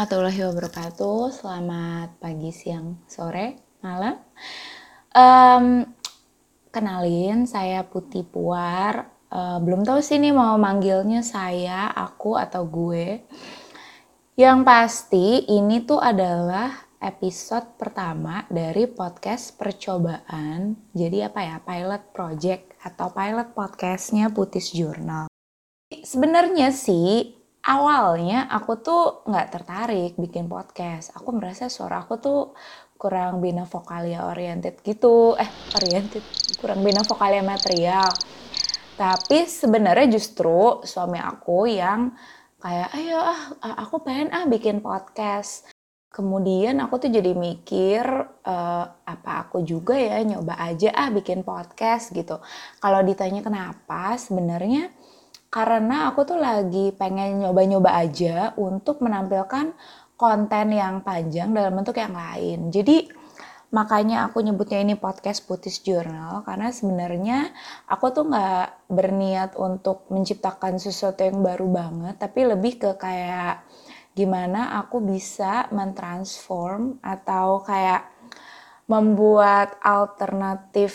warahmatullahi wabarakatuh. Selamat pagi, siang, sore, malam. Um, kenalin, saya Putih Puar. Uh, belum tahu sih nih mau manggilnya saya, aku, atau gue. Yang pasti ini tuh adalah episode pertama dari podcast percobaan. Jadi apa ya, pilot project atau pilot podcastnya Putis Journal. Sebenarnya sih awalnya aku tuh nggak tertarik bikin podcast. Aku merasa suara aku tuh kurang bina vokalia oriented gitu. Eh, oriented, kurang bina vokalia material. Tapi sebenarnya justru suami aku yang kayak, ayo ah, aku pengen ah bikin podcast. Kemudian aku tuh jadi mikir, uh, apa aku juga ya nyoba aja ah bikin podcast gitu. Kalau ditanya kenapa, sebenarnya karena aku tuh lagi pengen nyoba-nyoba aja untuk menampilkan konten yang panjang dalam bentuk yang lain. Jadi makanya aku nyebutnya ini podcast Putis Journal karena sebenarnya aku tuh nggak berniat untuk menciptakan sesuatu yang baru banget, tapi lebih ke kayak gimana aku bisa mentransform atau kayak membuat alternatif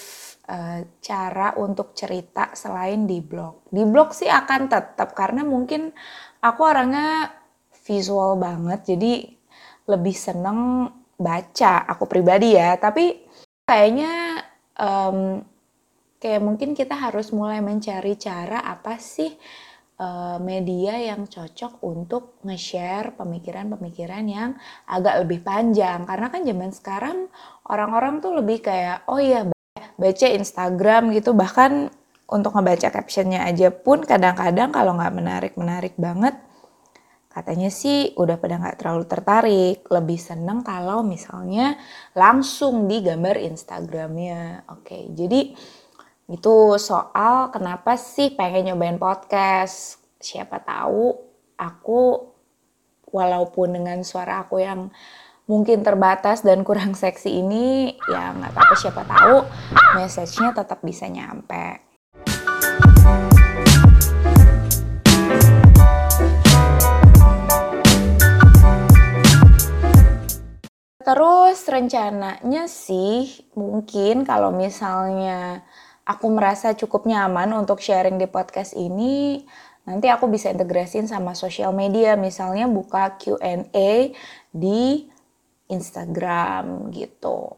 uh, cara untuk cerita selain di blog. Di blog sih akan tetap karena mungkin aku orangnya visual banget jadi lebih seneng baca aku pribadi ya. Tapi kayaknya um, kayak mungkin kita harus mulai mencari cara apa sih uh, media yang cocok untuk nge-share pemikiran-pemikiran yang agak lebih panjang. Karena kan zaman sekarang orang-orang tuh lebih kayak oh iya baca Instagram gitu. Bahkan untuk ngebaca captionnya aja pun kadang-kadang kalau nggak menarik-menarik banget katanya sih udah pada nggak terlalu tertarik. Lebih seneng kalau misalnya langsung di gambar Instagramnya. Oke jadi itu soal kenapa sih pengen nyobain podcast. Siapa tahu aku walaupun dengan suara aku yang mungkin terbatas dan kurang seksi ini ya nggak apa-apa siapa tahu message-nya tetap bisa nyampe. Terus rencananya sih mungkin kalau misalnya aku merasa cukup nyaman untuk sharing di podcast ini, nanti aku bisa integrasin sama sosial media, misalnya buka Q&A di Instagram gitu.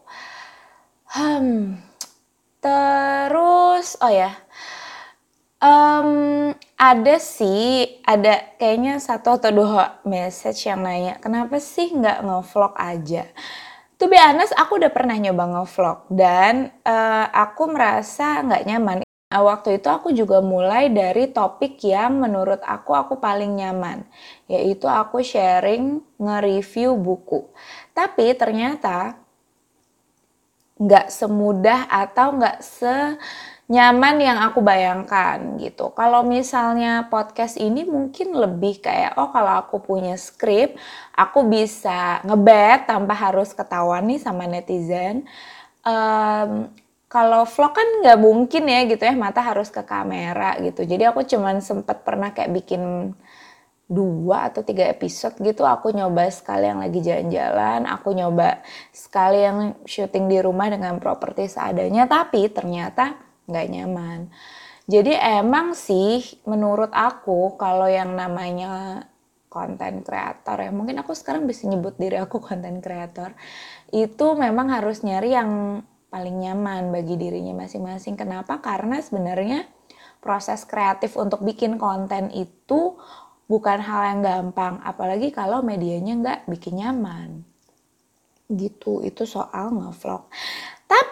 Hmm, terus, oh ya, um, ada sih, ada kayaknya satu atau dua message yang nanya, kenapa sih nggak ngevlog aja? To be honest, aku udah pernah nyoba ngevlog dan uh, aku merasa nggak nyaman. Nah, waktu itu aku juga mulai dari topik yang menurut aku aku paling nyaman, yaitu aku sharing nge-review buku. Tapi ternyata nggak semudah atau nggak se nyaman yang aku bayangkan gitu. Kalau misalnya podcast ini mungkin lebih kayak oh kalau aku punya skrip, aku bisa ngebet tanpa harus ketahuan nih sama netizen. Um, kalau vlog kan nggak mungkin ya gitu ya mata harus ke kamera gitu. Jadi aku cuman sempet pernah kayak bikin dua atau tiga episode gitu aku nyoba sekali yang lagi jalan-jalan aku nyoba sekali yang syuting di rumah dengan properti seadanya tapi ternyata nggak nyaman. Jadi emang sih menurut aku kalau yang namanya konten kreator ya mungkin aku sekarang bisa nyebut diri aku konten kreator itu memang harus nyari yang paling nyaman bagi dirinya masing-masing. Kenapa? Karena sebenarnya proses kreatif untuk bikin konten itu bukan hal yang gampang, apalagi kalau medianya nggak bikin nyaman. Gitu, itu soal ngevlog.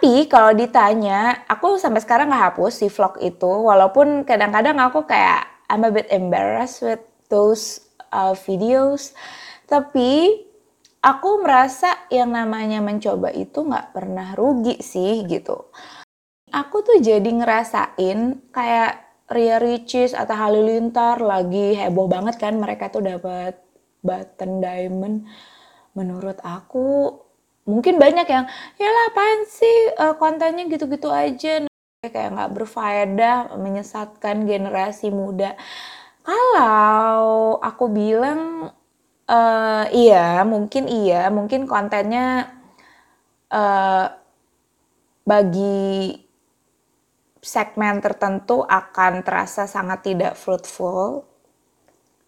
Tapi kalau ditanya, aku sampai sekarang nggak hapus si vlog itu, walaupun kadang-kadang aku kayak I'm a bit embarrassed with those uh, videos. Tapi aku merasa yang namanya mencoba itu nggak pernah rugi sih gitu. Aku tuh jadi ngerasain kayak Ria Ricis atau Halilintar lagi heboh banget kan mereka tuh dapat button diamond. Menurut aku mungkin banyak yang ya lah apaan sih uh, kontennya gitu-gitu aja kayak nggak berfaedah menyesatkan generasi muda kalau aku bilang uh, iya, mungkin iya, mungkin kontennya uh, bagi segmen tertentu akan terasa sangat tidak fruitful.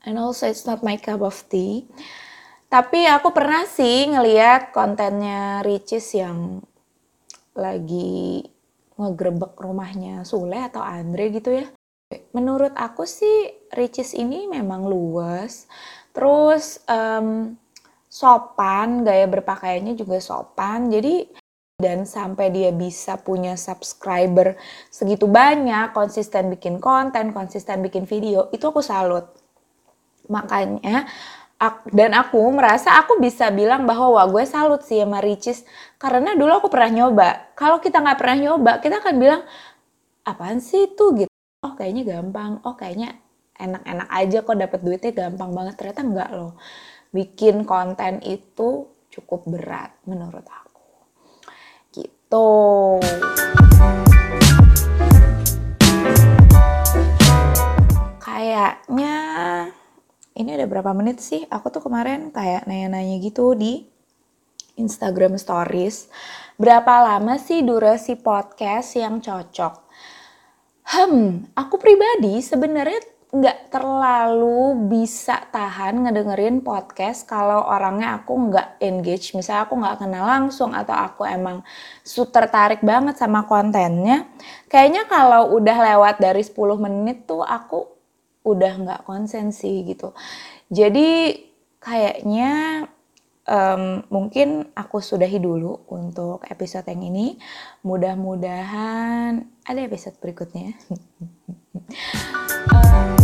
And also it's not my cup of tea. Tapi aku pernah sih ngeliat kontennya Ricis yang lagi ngegrebek rumahnya Sule atau Andre gitu ya. Menurut aku sih Ricis ini memang luas, terus um, sopan, gaya berpakaiannya juga sopan. Jadi dan sampai dia bisa punya subscriber segitu banyak, konsisten bikin konten, konsisten bikin video, itu aku salut. Makanya dan aku merasa aku bisa bilang bahwa wah gue salut sih sama Ricis. Karena dulu aku pernah nyoba. Kalau kita nggak pernah nyoba kita akan bilang apaan sih itu? Gitu. Oh kayaknya gampang. Oh kayaknya enak-enak aja kok dapat duitnya. Gampang banget. Ternyata enggak loh. Bikin konten itu cukup berat menurut aku. Gitu. Kayaknya ini ada berapa menit sih? Aku tuh kemarin kayak nanya-nanya gitu di Instagram Stories. Berapa lama sih durasi podcast yang cocok? Hmm, aku pribadi sebenarnya nggak terlalu bisa tahan ngedengerin podcast kalau orangnya aku nggak engage. Misalnya aku nggak kenal langsung atau aku emang tertarik banget sama kontennya. Kayaknya kalau udah lewat dari 10 menit tuh aku udah nggak konsen sih gitu. Jadi kayaknya um, mungkin aku sudahi dulu untuk episode yang ini. Mudah-mudahan ada episode berikutnya. um,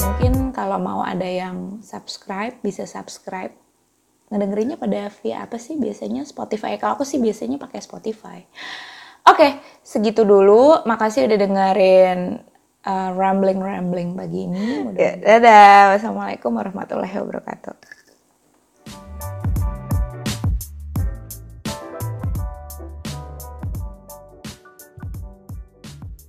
mungkin kalau mau ada yang subscribe bisa subscribe ngedengerinnya pada via apa sih biasanya Spotify kalau aku sih biasanya pakai Spotify Oke, okay, segitu dulu. Makasih udah dengerin uh, rambling-rambling pagi ini. Ya, dadah. Wassalamualaikum warahmatullahi wabarakatuh.